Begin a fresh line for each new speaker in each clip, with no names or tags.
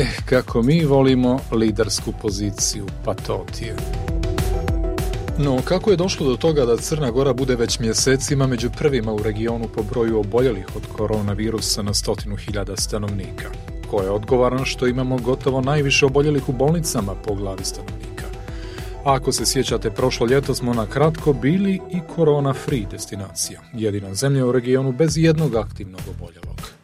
E, kako mi volimo lidersku poziciju, pa to ti je. No, kako je došlo do toga da Crna Gora bude već mjesecima među prvima u regionu po broju oboljelih od koronavirusa na stotinu hiljada stanovnika? Ko je odgovaran što imamo gotovo najviše oboljelih u bolnicama po glavi stanovnika? Ako se sjećate, prošlo ljeto smo na kratko bili i korona-free destinacija, jedina zemlja u regionu bez jednog aktivnog oboljelog.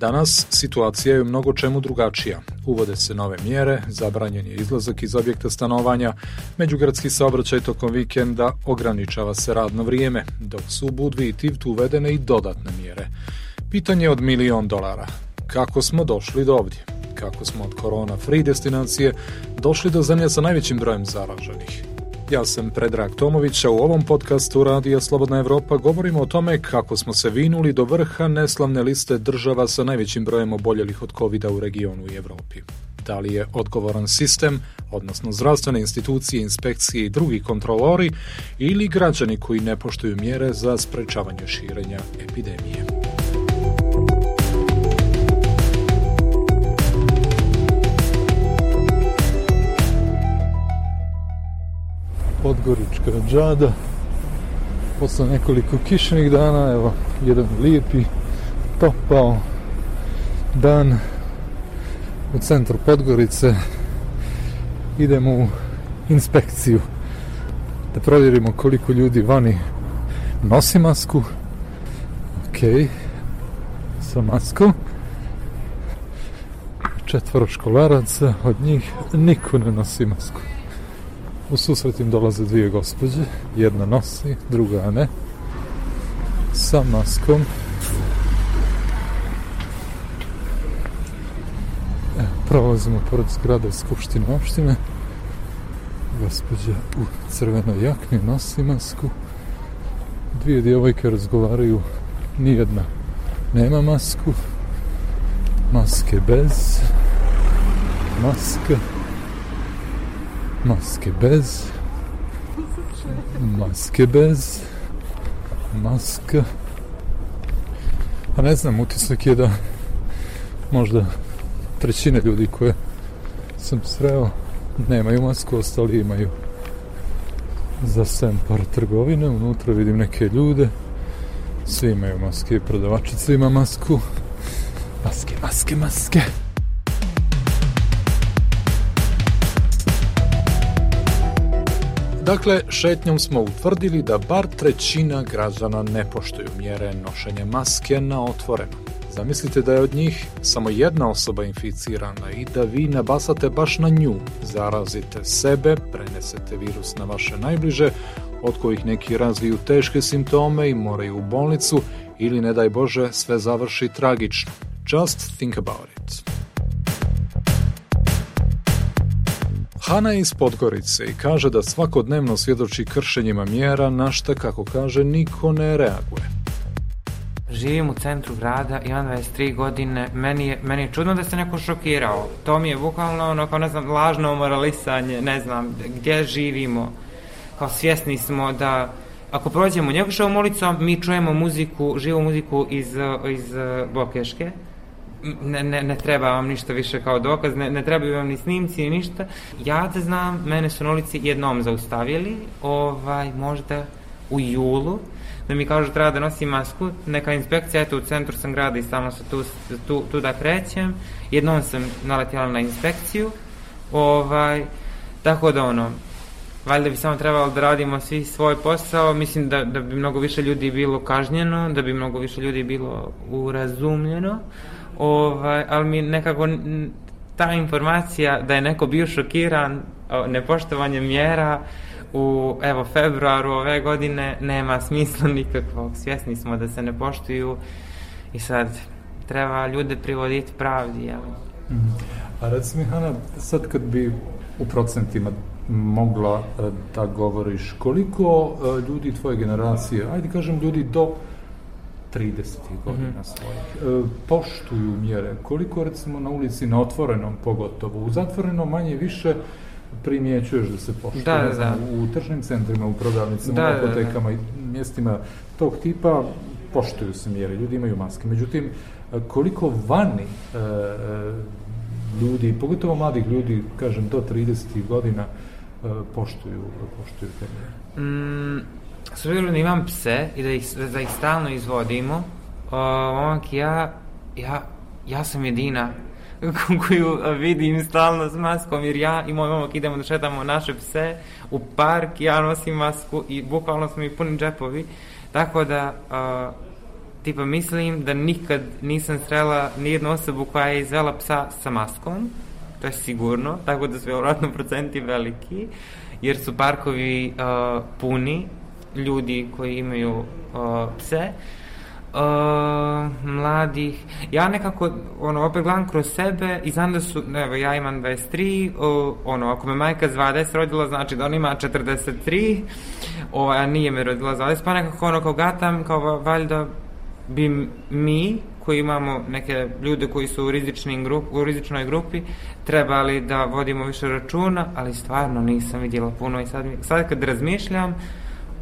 Danas situacija je u mnogo čemu drugačija. Uvode se nove mjere, zabranjen je izlazak iz objekta stanovanja, međugradski saobraćaj tokom vikenda ograničava se radno vrijeme, dok su u Budvi i Tivtu uvedene i dodatne mjere. Pitanje od milion dolara. Kako smo došli do ovdje? Kako smo od korona free destinacije došli do zemlje sa najvećim brojem zaraženih? Ja sam Predrag Tomović, a u ovom podcastu Radija Slobodna Evropa govorimo o tome kako smo se vinuli do vrha neslavne liste država sa najvećim brojem oboljelih od covid u regionu i Evropi. Da li je odgovoran sistem, odnosno zdravstvene institucije, inspekcije i drugi kontrolori, ili građani koji ne poštuju mjere za sprečavanje širenja epidemije. Podgorička džada posle nekoliko kišnih dana evo jedan lijepi topao dan u centru Podgorice. Idemo u inspekciju da provjerimo koliko ljudi vani nosi masku. Ok sa maskom. Četvoro školaraca od njih niko ne nosi masku U susret im dolaze dvije gospođe, jedna nosi, druga ne, sa maskom. Evo, prolazimo pored zgrade Skupštine opštine. Gospođa u crvenoj jakni nosi masku. Dvije djevojke razgovaraju, nijedna nema masku. Maske bez. Maska maske bez. Maske bez. Maska. A ne znam, utisak je da možda trećine ljudi koje sam sreo nemaju masku, ostali imaju za sem par trgovine, unutra vidim neke ljude. Svi imaju maske, prodavačica ima masku. Maske, maske, maske Dakle, šetnjom smo utvrdili da bar trećina građana ne poštuju mjere nošenja maske na otvoreno. Zamislite da je od njih samo jedna osoba inficirana i da vi nabasate baš na nju, zarazite sebe, prenesete virus na vaše najbliže, od kojih neki razviju teške simptome i moraju u bolnicu ili ne daj Bože sve završi tragično. Just think about it. Hana iz Podgorice i kaže da svakodnevno svjedoči kršenjima mjera na šta, kako kaže, niko ne reaguje.
Živim u centru grada, imam 23 godine, meni je, meni je čudno da se neko šokirao. To mi je bukvalno ono, kao ne znam, lažno moralisanje, ne znam, gdje živimo. Kao svjesni smo da ako prođemo Njegošovom ulicom, mi čujemo muziku, živu muziku iz, iz Bokeške, ne, ne, ne treba vam ništa više kao dokaz, ne, ne trebaju vam ni snimci ni ništa. Ja da znam, mene su na ulici jednom zaustavili, ovaj, možda u julu, da mi kažu treba da nosim masku, neka inspekcija, eto u centru sam grada i samo se tu, tu, tu da krećem, jednom sam naletjela na inspekciju, ovaj, tako da ono, valjda bi samo trebalo da radimo svi svoj posao, mislim da, da bi mnogo više ljudi bilo kažnjeno, da bi mnogo više ljudi bilo urazumljeno, ovaj, ali mi nekako ta informacija da je neko bio šokiran nepoštovanjem mjera u evo februaru ove godine nema smisla nikakvog svjesni smo da se ne poštuju i sad treba ljude privoditi pravdi jel? Mm
-hmm. a reci mi Hana sad kad bi u procentima mogla e, da govoriš koliko e, ljudi tvoje generacije ajde kažem ljudi do 30. godina mm -hmm. svojih. E, poštuju mjere. Koliko recimo na ulici, na otvorenom pogotovo, u zatvorenom manje više primjećuješ da se poštuje. Da, da, da. U tržnim centrima, u prodavnicama, da, u apotekama da, da. i mjestima tog tipa poštuju se mjere, ljudi imaju maske. Međutim, koliko vani e, ljudi, pogotovo mladih ljudi, kažem, do 30 godina, poštuju, poštuju te mjere?
Mm, s obzirom da imam pse i da ih, da ih stalno izvodimo, uh, momak ja, ja, ja sam jedina koju vidim stalno s maskom, jer ja i moj momak idemo da šetamo naše pse u park, ja nosim masku i bukvalno su mi puni džepovi, tako da uh, tipa mislim da nikad nisam srela nijednu osobu koja je izvela psa sa maskom, to je sigurno, tako da su vjerojatno procenti veliki, jer su parkovi uh, puni ljudi koji imaju uh, pse, uh, mladih, ja nekako, ono, opet gledam kroz sebe i znam da su, evo, ja imam 23, uh, ono, ako me majka z 20 rodila, znači da on ima 43, ovaj, a nije me rodila z 20, pa nekako, ono, kao gatam, kao, valjda, bi mi, koji imamo neke ljude koji su u, rizičnim grup, u rizičnoj grupi, trebali da vodimo više računa, ali stvarno nisam vidjela puno i sad, sad kad razmišljam,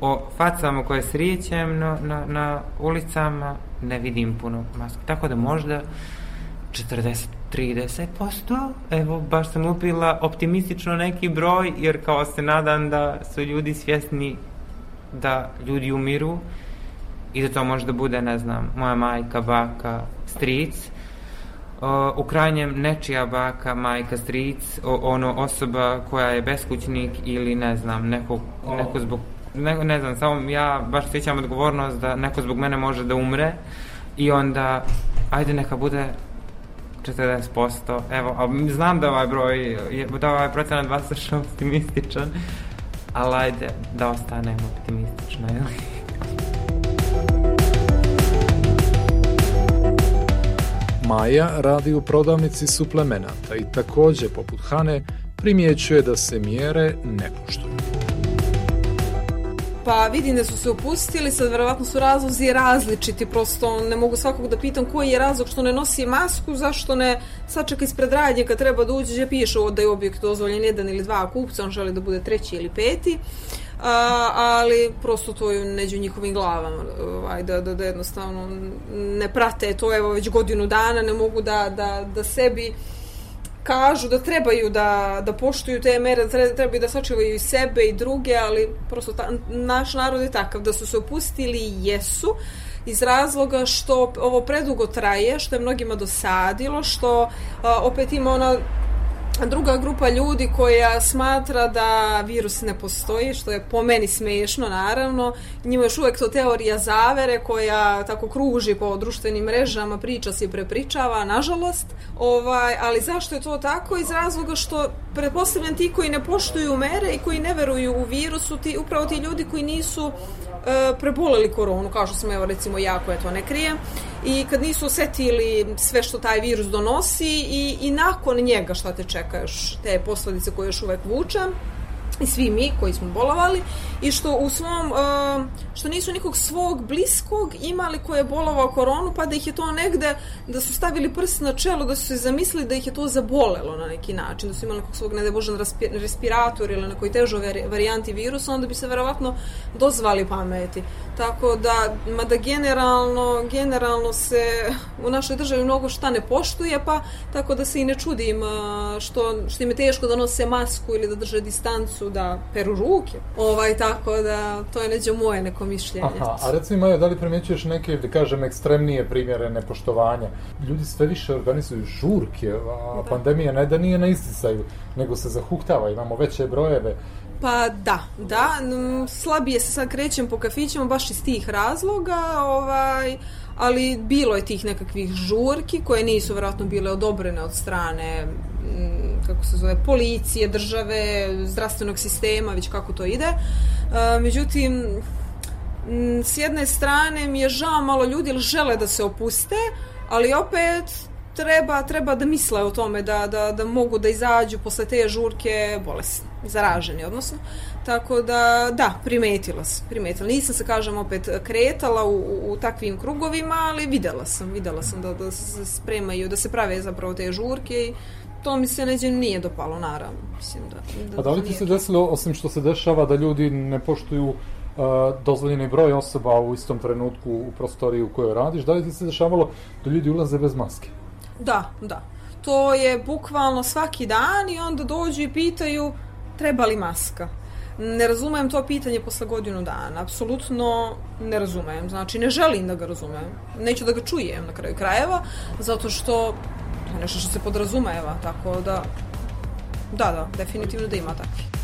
o facama koje srijećem na, na, na ulicama ne vidim puno maske. Tako da možda 40-30%, evo baš sam upila optimistično neki broj jer kao se nadam da su ljudi svjesni da ljudi umiru i da to možda bude, ne znam, moja majka, baka, stric, o, u krajnjem nečija baka, majka, stric, o, ono osoba koja je beskućnik ili ne znam, neko, neko zbog ne, ne znam, samo ja baš sjećam odgovornost da neko zbog mene može da umre i onda, ajde neka bude 40%, evo, a znam da ovaj broj, je, da ovaj procenat vas je optimističan, ali ajde da ostanemo optimistično, jel?
Maja radi u prodavnici suplemenata i takođe, poput Hane, primjećuje da se mjere ne poštuju.
Pa vidim da su se opustili, sad verovatno su razlozi različiti, prosto ne mogu svakog da pitam koji je razlog što ne nosi masku, zašto ne sačeka ispred radnje kad treba da uđe, piše da je objekt dozvoljen jedan ili dva kupca, on želi da bude treći ili peti. A, ali prosto to je neđu njihovim glavama ovaj, da, da, da jednostavno ne prate to evo već godinu dana ne mogu da, da, da sebi kažu da trebaju da, da poštuju te mere, da trebaju da sačuvaju i sebe i druge, ali prosto ta, naš narod je takav da su se opustili i jesu iz razloga što ovo predugo traje, što je mnogima dosadilo, što a, opet ima ona druga grupa ljudi koja smatra da virus ne postoji, što je po meni smešno naravno. Njima još uvek to teorija zavere koja tako kruži po društvenim mrežama, priča se i prepričava, nažalost. Ovaj, ali zašto je to tako? Iz razloga što pretpostavljam ti koji ne poštuju mere i koji ne veruju u virusu, ti, upravo ti ljudi koji nisu e, preboleli koronu, kao što sam evo recimo ja koja to ne krije, i kad nisu osetili sve što taj virus donosi i, i nakon njega šta te čeka još, te posledice koje još uvek vuče, i svi mi koji smo bolovali i što u svom uh, što nisu nikog svog bliskog imali ko je bolovao koronu pa da ih je to negde da su stavili prst na čelo da su se zamislili da ih je to zabolelo na neki način da su imali nekog svog ne da bože respirator ili nekoj težoj varijanti virusa onda bi se verovatno dozvali pameti. Tako da mada generalno generalno se u našoj državi mnogo šta ne poštuje pa tako da se i ne čudim uh, što, što im je teško da nose masku ili da drže distancu da peru ruke. Ovaj, tako da to je neđe moje neko mišljenje.
Aha, a recimo, Maja, da li primjećuješ neke, da kažem, ekstremnije primjere nepoštovanja? Ljudi sve više organizuju žurke, a da. pandemija ne da nije na isticaju, nego se zahuktava, imamo veće brojeve.
Pa da, da, slabije se sad krećem po kafićima baš iz tih razloga, ovaj, ali bilo je tih nekakvih žurki koje nisu vjerojatno bile odobrene od strane kako se zove, policije, države, zdravstvenog sistema, već kako to ide. E, međutim, s jedne strane mi je žao malo ljudi ili žele da se opuste, ali opet treba, treba da misle o tome da, da, da mogu da izađu posle te žurke bolesni, zaraženi odnosno. Tako da, da, primetila sam, primetila. Nisam se, kažem, opet kretala u, u takvim krugovima, ali videla sam, videla sam da, da se spremaju, da se prave zapravo te žurke i to mi se neđe nije dopalo, naravno. Mislim da,
da A da li ti se desilo, osim što se dešava da ljudi ne poštuju uh, dozvoljeni broj osoba u istom trenutku u prostoriji u kojoj radiš, da li ti se dešavalo da ljudi ulaze bez maske?
Da, da. to je bukvalno svaki dan i onda dođu i pitaju treba li maska. Ne razumem to pitanje posle godinu dana. Apsolutno ne razumem. Znači, ne želim da ga razumem. Neću da ga čujem na kraju krajeva, zato što nešto što se podrazumeva, tako da da, da, definitivno da ima takvi.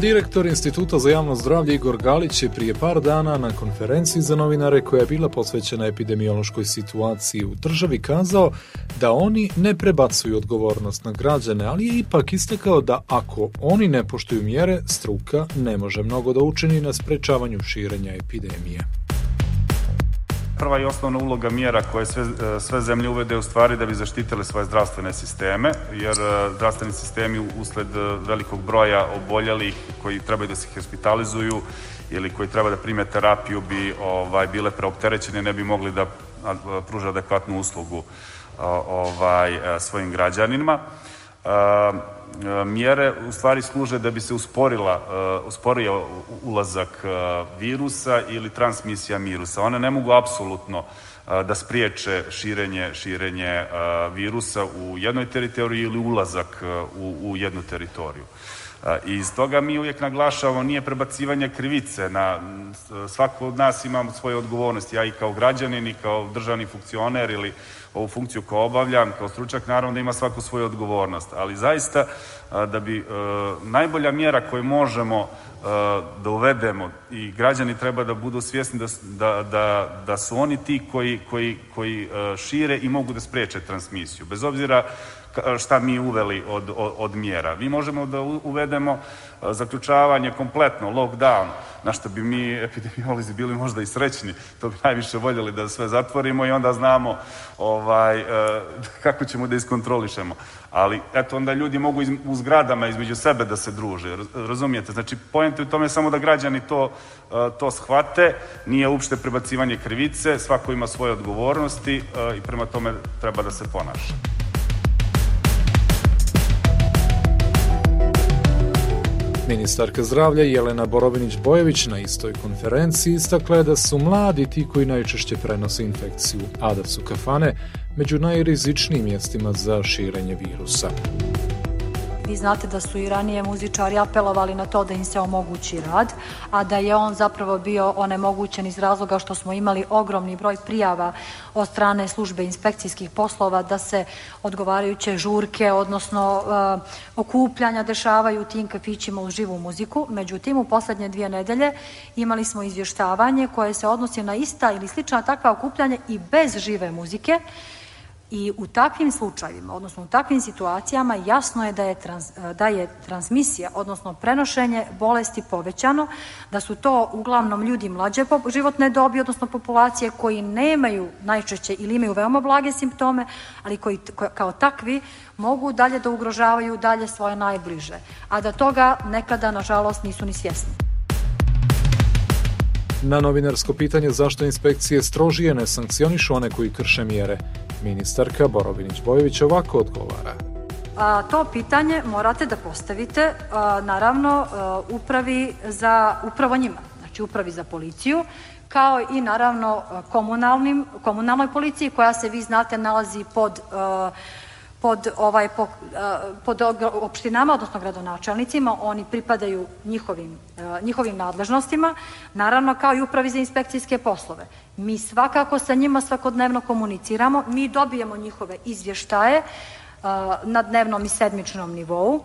Direktor Instituta za javno zdravlje Igor Galić je prije par dana na konferenciji za novinare koja je bila posvećena epidemiološkoj situaciji u državi kazao da oni ne prebacuju odgovornost na građane, ali je ipak istakao da ako oni ne poštuju mjere, struka ne može mnogo da učini na sprečavanju širenja epidemije
prva i osnovna uloga mjera koje sve, sve zemlje uvede u stvari da bi zaštitile svoje zdravstvene sisteme, jer e, zdravstveni sistemi usled velikog broja oboljelih koji trebaju da se hospitalizuju ili koji treba da prime terapiju bi ovaj, bile preopterećene, ne bi mogli da pruže adekvatnu uslugu ovaj, e, svojim građanima. E, mjere u stvari služe da bi se usporila, uh, usporio ulazak uh, virusa ili transmisija virusa. One ne mogu apsolutno da spriječe širenje, širenje virusa u jednoj teritoriji ili ulazak u, u jednu teritoriju. I iz toga mi uvijek naglašavamo nije prebacivanje krivice na svako od nas ima svoje odgovornosti ja i kao građanin i kao državni funkcioner ili ovu funkciju koju obavljam kao stručak, naravno da ima svaku svoju odgovornost, ali zaista da bi najbolja mjera koju možemo da uvedemo i građani treba da budu svjesni da, da, da, da su oni ti koji, koji, koji šire i mogu da spreče transmisiju. Bez obzira šta mi uveli od, od, od mjera. Mi možemo da uvedemo zaključavanje kompletno, lockdown, na što bi mi epidemiolozi bili možda i srećni, to bi najviše voljeli da sve zatvorimo i onda znamo ovaj, kako ćemo da iskontrolišemo. Ali, eto, onda ljudi mogu iz, u zgradama između sebe da se druže, razumijete? Znači, pojente u tome samo da građani to, to shvate, nije uopšte prebacivanje krivice, svako ima svoje odgovornosti i prema tome treba da se ponaša.
Ministarka zdravlja Jelena Borovinić-Bojević na istoj konferenciji istakla da su mladi ti koji najčešće prenose infekciju, a da su kafane među najrizičnijim mjestima za širenje virusa.
Vi znate da su i ranije muzičari apelovali na to da im se omogući rad, a da je on zapravo bio onemogućen iz razloga što smo imali ogromni broj prijava od strane službe inspekcijskih poslova da se odgovarajuće žurke, odnosno uh, okupljanja dešavaju u tim kafićima uz živu muziku. Međutim, u poslednje dvije nedelje imali smo izvještavanje koje se odnosi na ista ili slična takva okupljanja i bez žive muzike, I u takvim slučajevima, odnosno u takvim situacijama, jasno je da je, trans, da je transmisija, odnosno prenošenje bolesti povećano, da su to uglavnom ljudi mlađe životne dobi, odnosno populacije koji nemaju najčešće ili imaju veoma blage simptome, ali koji kao takvi mogu dalje da ugrožavaju dalje svoje najbliže, a da toga nekada, nažalost, nisu ni svjesni.
Na novinarsko pitanje zašto inspekcije strožije ne sankcionišu one koji krše mjere, Ministarka Borovinić-Bojević ovako odgovara.
A, to pitanje morate da postavite a, naravno a, upravi za upravo njima, znači upravi za policiju, kao i naravno komunalnim, komunalnoj policiji koja se vi znate nalazi pod pod, ovaj, po, pod opštinama, odnosno gradonačelnicima, oni pripadaju njihovim, njihovim nadležnostima, naravno kao i upravi za inspekcijske poslove. Mi svakako sa njima svakodnevno komuniciramo, mi dobijemo njihove izvještaje na dnevnom i sedmičnom nivou,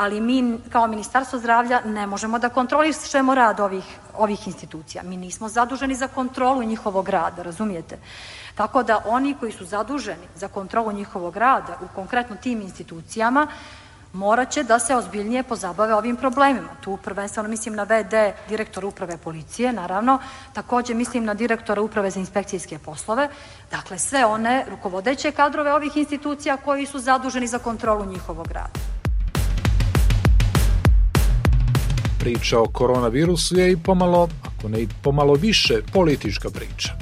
ali mi kao Ministarstvo zdravlja ne možemo da kontrolišemo rad ovih, ovih institucija. Mi nismo zaduženi za kontrolu njihovog rada, razumijete? Tako da oni koji su zaduženi za kontrolu njihovog rada u konkretno tim institucijama morat će da se ozbiljnije pozabave ovim problemima. Tu prvenstveno mislim na VD direktora uprave policije, naravno, takođe mislim na direktora uprave za inspekcijske poslove, dakle sve one rukovodeće kadrove ovih institucija koji su zaduženi za kontrolu njihovog rada.
Priča o koronavirusu je i pomalo, ako ne i pomalo više, politička priča.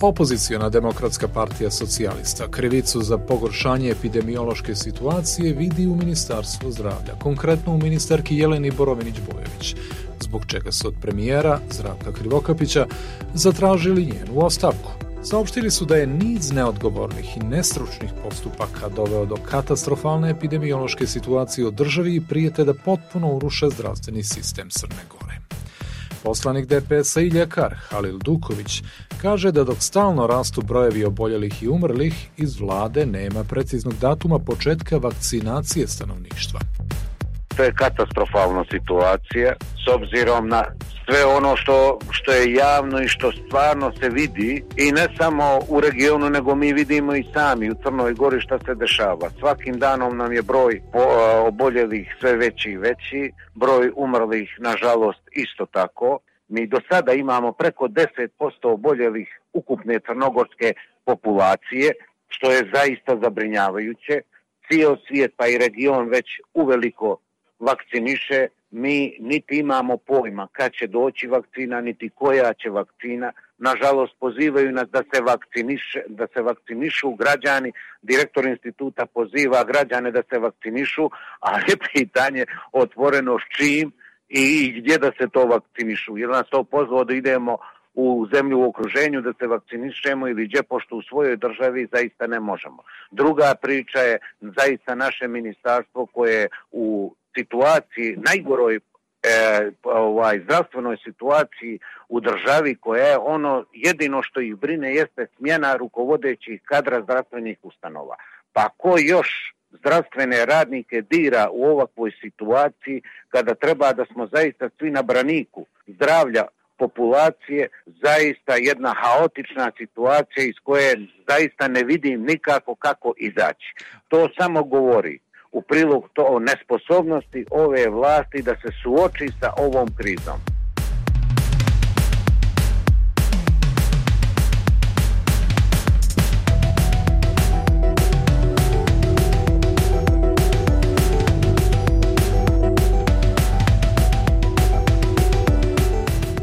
Opozicijona demokratska partija socijalista krivicu za pogoršanje epidemiološke situacije vidi u Ministarstvu zdravlja, konkretno u ministarki Jeleni Borovinić-Bojović, zbog čega su od premijera Zdravka Krivokapića zatražili njenu ostavku. Saopštili su da je niz neodgovornih i nestručnih postupaka doveo do katastrofalne epidemiološke situacije u državi i prijete da potpuno uruše zdravstveni sistem Crne Gore. Poslanik DPS-a i ljekar Halil Duković kaže da dok stalno rastu brojevi oboljelih i umrlih, iz vlade nema preciznog datuma početka vakcinacije stanovništva.
To je katastrofalna situacija s obzirom na sve ono što, što je javno i što stvarno se vidi i ne samo u regionu nego mi vidimo i sami u Crnoj Gori šta se dešava. Svakim danom nam je broj oboljelih sve veći i veći, broj umrlih nažalost isto tako. Mi do sada imamo preko 10% oboljelih ukupne crnogorske populacije, što je zaista zabrinjavajuće. Cijel svijet pa i region već uveliko vakciniše, mi niti imamo pojma kad će doći vakcina, niti koja će vakcina. Nažalost, pozivaju nas da se, vakciniše, da se vakcinišu građani. Direktor instituta poziva građane da se vakcinišu, a je pitanje otvoreno s čim i gdje da se to vakcinišu. Jer nas to pozvao da idemo u zemlju u okruženju da se vakcinišemo ili gdje pošto u svojoj državi zaista ne možemo. Druga priča je zaista naše ministarstvo koje u situaciji, najgoroj e, ovaj, zdravstvenoj situaciji u državi koja je ono jedino što ih brine jeste smjena rukovodećih kadra zdravstvenih ustanova. Pa ko još zdravstvene radnike dira u ovakvoj situaciji kada treba da smo zaista svi na braniku zdravlja populacije zaista jedna haotična situacija iz koje zaista ne vidim nikako kako izaći. To samo govori u prilog to o nesposobnosti ove vlasti da se suoči sa ovom krizom.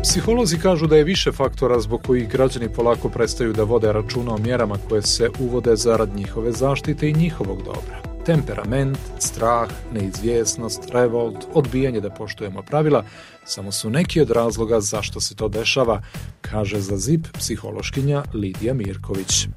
Psiholozi kažu da je više faktora zbog kojih građani polako prestaju da vode računa o mjerama koje se uvode zarad njihove zaštite i njihovog dobra temperament, strah, neizvjesnost, revolt, odbijanje da poštujemo pravila, samo su neki od razloga zašto se to dešava, kaže za ZIP psihološkinja Lidija Mirković.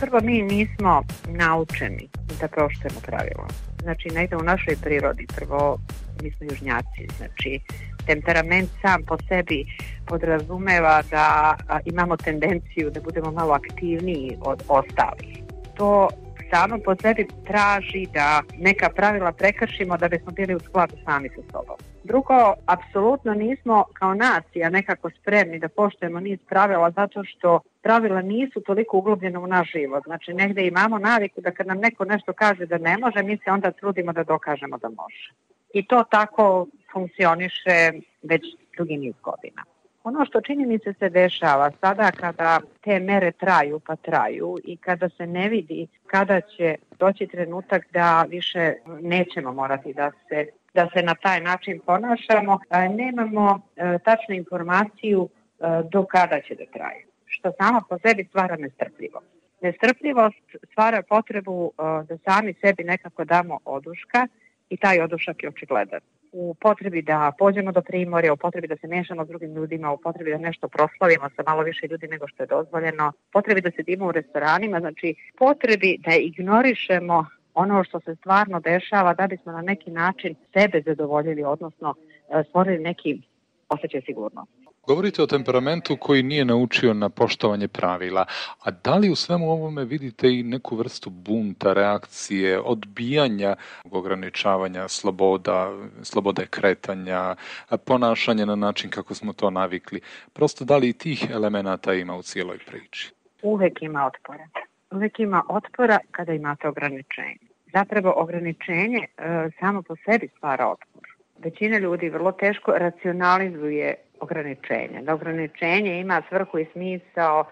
Prvo, mi nismo naučeni da poštujemo pravila. Znači, negde u našoj prirodi, prvo, mi smo južnjaci, znači, temperament sam po sebi podrazumeva da imamo tendenciju da budemo malo aktivniji od ostalih. To samo po sebi traži da neka pravila prekršimo da bismo bili u skladu sami sa sobom. Drugo, apsolutno nismo kao nacija nekako spremni da poštujemo niz pravila zato što pravila nisu toliko uglobljena u naš život. Znači negde imamo naviku da kad nam neko nešto kaže da ne može, mi se onda trudimo da dokažemo da može. I to tako funkcioniše već dugi niz godina. Ono što čini mi se se dešava sada kada te mere traju pa traju i kada se ne vidi kada će doći trenutak da više nećemo morati da se da se na taj način ponašamo, nemamo e, tačnu informaciju e, do kada će da traje, što samo po sebi stvara nestrpljivost. Nestrpljivost stvara potrebu e, da sami sebi nekako damo oduška i taj odušak je očigledan u potrebi da pođemo do primorja, u potrebi da se mešamo s drugim ljudima, u potrebi da nešto proslavimo sa malo više ljudi nego što je dozvoljeno, potrebi da sedimo u restoranima, znači potrebi da ignorišemo ono što se stvarno dešava da bismo na neki način sebe zadovoljili, odnosno e, stvorili neki osjećaj sigurnosti.
Govorite o temperamentu koji nije naučio na poštovanje pravila, a da li u svemu ovome vidite i neku vrstu bunta, reakcije, odbijanja, ograničavanja sloboda, slobode kretanja, ponašanja na način kako smo to navikli? Prosto da li i tih elemenata ima u cijeloj priči?
Uvek ima otpora. Uvek ima otpora kada imate ograničenje. Zapravo ograničenje e, samo po sebi stvara otpor. Većina ljudi vrlo teško racionalizuje ograničenja. Da ograničenje ima svrhu i smisao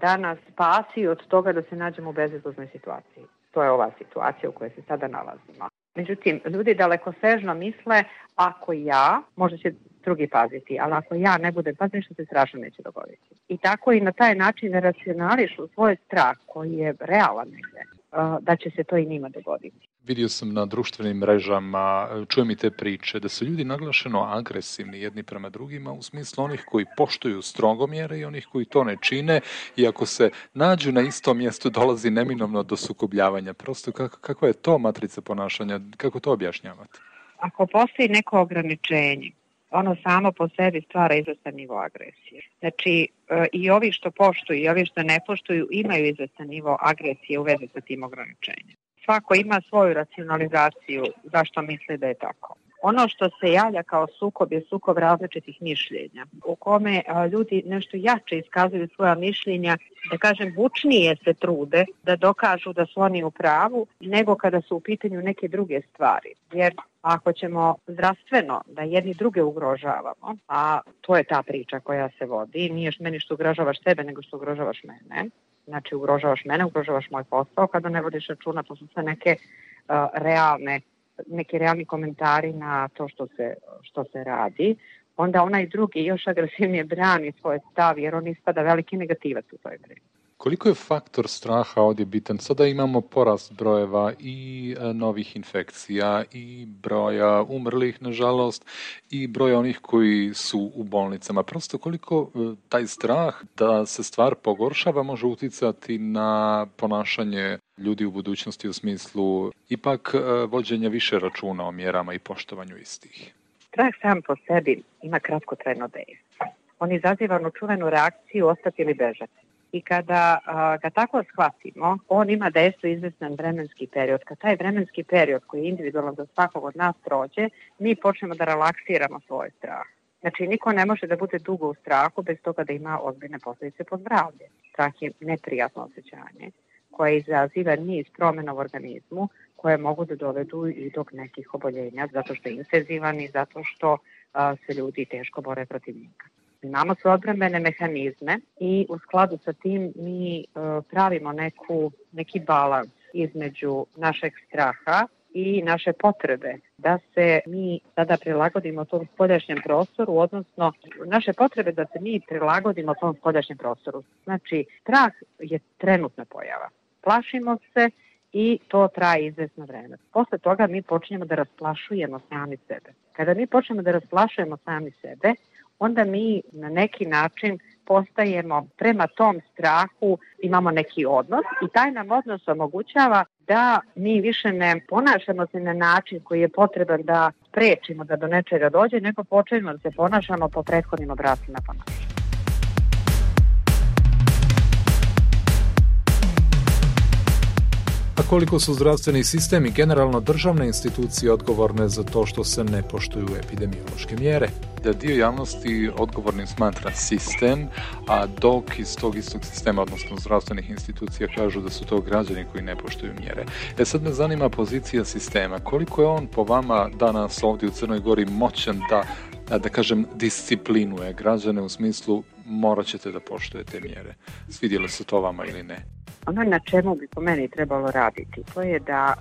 da nas spasi od toga da se nađemo u bezizlaznoj situaciji. To je ova situacija u kojoj se sada nalazimo. Međutim, ljudi daleko sežno misle, ako ja, možda će drugi paziti, ali ako ja ne budem paziti, ništa se strašno neće dogoditi. I tako i na taj način racionališu svoj strah koji je realan negde, da će se to i njima dogoditi.
Vidio sam na društvenim mrežama, čujem i te priče, da su ljudi naglašeno agresivni jedni prema drugima u smislu onih koji poštuju strogo mjere i onih koji to ne čine i ako se nađu na istom mjestu dolazi neminovno do sukobljavanja. Prosto kakva je to matrica ponašanja, kako to objašnjavate?
Ako postoji neko ograničenje, ono samo po sebi stvara izvestan nivo agresije. Znači, e, i ovi što poštuju i ovi što ne poštuju imaju izvestan nivo agresije u vezi sa tim ograničenjem. Svako ima svoju racionalizaciju zašto misli da je tako. Ono što se javlja kao sukob je sukob različitih mišljenja, u kome ljudi nešto jače iskazuju svoja mišljenja, da kažem bučnije se trude da dokažu da su oni u pravu, nego kada su u pitanju neke druge stvari. Jer ako ćemo zdravstveno da jedni druge ugrožavamo, a to je ta priča koja se vodi, nije meni što ugrožavaš sebe, nego što ugrožavaš mene, znači ugrožavaš mene, ugrožavaš moj posao, kada ne vodiš računa, to su sve neke uh, realne neki realni komentari na to što se, što se radi, onda onaj drugi još agresivnije brani svoj stav jer on ispada veliki negativac u toj priči.
Koliko je faktor straha ovdje bitan? Sada imamo porast brojeva i e, novih infekcija i broja umrlih, nažalost, i broja onih koji su u bolnicama. Prosto koliko e, taj strah da se stvar pogoršava može uticati na ponašanje ljudi u budućnosti u smislu ipak e, vođenja više računa o mjerama i poštovanju istih?
Strah sam po sebi ima kratkotrajno dejstvo. On izaziva onu čuvenu reakciju ostati ili bežati i kada ga tako shvatimo, on ima dejstvo izvestan vremenski period. Kad taj vremenski period koji je individualan za svakog od nas prođe, mi počnemo da relaksiramo svoj strah. Znači, niko ne može da bude dugo u strahu bez toga da ima ozbiljne posledice po zdravlje. Strah je neprijatno osjećanje koje izaziva niz promjena u organizmu koje mogu da dovedu i do nekih oboljenja zato što je intenzivan i zato što a, se ljudi teško bore protiv njega. Imamo sve odbrambene mehanizme i u skladu sa tim mi uh, pravimo neku, neki balans između našeg straha i naše potrebe da se mi sada prilagodimo tom spoljašnjem prostoru, odnosno naše potrebe da se mi prilagodimo tom spoljašnjem prostoru. Znači, strah je trenutna pojava. Plašimo se i to traje izvesno vreme. Posle toga mi počinjemo da rasplašujemo sami sebe. Kada mi počnemo da rasplašujemo sami sebe, onda mi na neki način postajemo prema tom strahu, imamo neki odnos i taj nam odnos omogućava da mi više ne ponašamo se na način koji je potreban da sprečimo da do nečega dođe, nego počnemo da se ponašamo po prethodnim obracima ponašanja.
A koliko su zdravstveni sistem i generalno državne institucije odgovorne za to što se ne poštuju epidemiološke mjere? Da dio javnosti odgovornim smatra sistem, a dok iz tog istog sistema, odnosno zdravstvenih institucija, kažu da su to građani koji ne poštuju mjere. E sad me zanima pozicija sistema. Koliko je on po vama danas ovdje u Crnoj Gori moćan da da kažem, disciplinuje građane u smislu morat ćete da poštujete mjere. Svidjelo se to vama ili ne?
Ono na čemu bi po meni trebalo raditi, to je da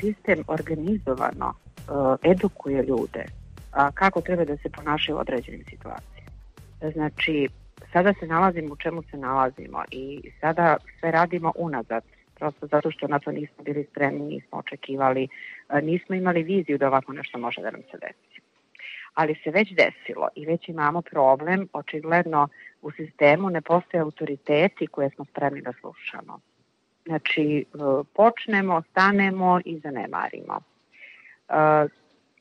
sistem organizovano a, edukuje ljude kako treba da se ponašaju u određenim situacijama. Znači, sada se nalazimo u čemu se nalazimo i sada sve radimo unazad, prosto zato što na to nismo bili spremni, nismo očekivali, nismo imali viziju da ovako nešto može da nam se desi. Ali se već desilo i već imamo problem, očigledno u sistemu ne postoje autoriteti koje smo spremni da slušamo. Znači, e, počnemo, stanemo i zanemarimo. E,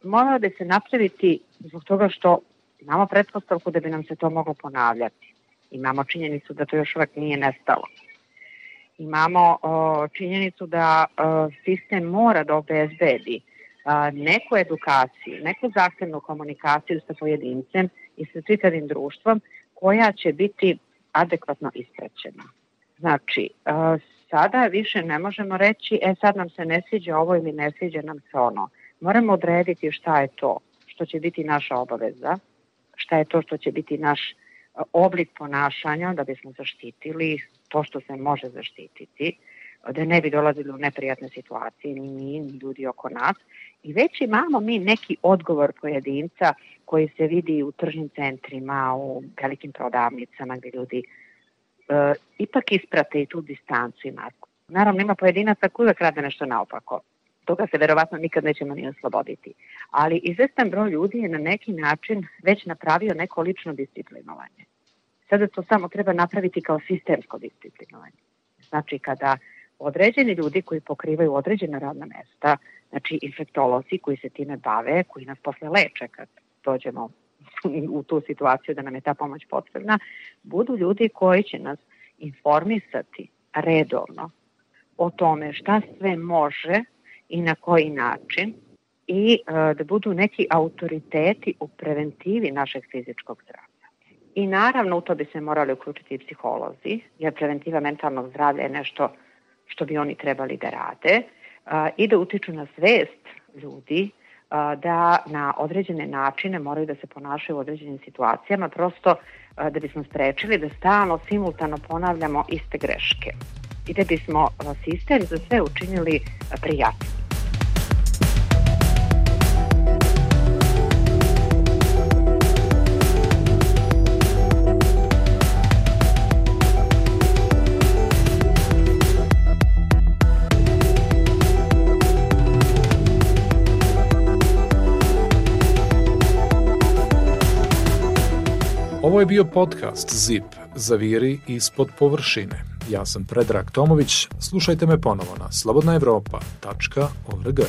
moralo bi se napraviti zbog toga što imamo pretpostavku da bi nam se to moglo ponavljati. Imamo činjenicu da to još uvek nije nestalo. Imamo činjenicu da o, sistem mora da obezbedi a, neku edukaciju, neku zahtevnu komunikaciju sa pojedincem i sa čitavim društvom koja će biti adekvatno isprećena. Znači, sada više ne možemo reći, e sad nam se ne sviđa ovo ili ne sviđa nam se ono. Moramo odrediti šta je to što će biti naša obaveza, šta je to što će biti naš oblik ponašanja da bismo zaštitili to što se može zaštititi, da ne bi dolazili u neprijatne situacije, ni mi, ni ljudi oko nas. I već imamo mi neki odgovor pojedinca koji se vidi u tržnim centrima, u velikim prodavnicama gde ljudi e, ipak isprate i tu distancu i masku. Naravno, ima pojedinaca koji uvek rade nešto naopako. Toga se verovatno nikad nećemo ni osloboditi. Ali izvestan broj ljudi je na neki način već napravio neko lično disciplinovanje. Sada to samo treba napraviti kao sistemsko disciplinovanje. Znači, kada određeni ljudi koji pokrivaju određena radna mesta, znači infektolozi koji se time bave, koji nas posle leče kad dođemo u tu situaciju da nam je ta pomoć potrebna, budu ljudi koji će nas informisati redovno o tome šta sve može i na koji način i e, da budu neki autoriteti u preventivi našeg fizičkog zdravlja. I naravno u to bi se morali uključiti i psiholozi, jer preventiva mentalnog zdravlja je nešto što bi oni trebali da rade i da utiču na svest ljudi da na određene načine moraju da se ponašaju u određenim situacijama, prosto da bismo sprečili da stalno simultano ponavljamo iste greške i da bismo sistem za sve učinili prijatnim.
Je bio podcast ZIP, Zaviri ispod površine. Ja sam Predrag Tomović, slušajte me ponovo na slobodnaevropa.org.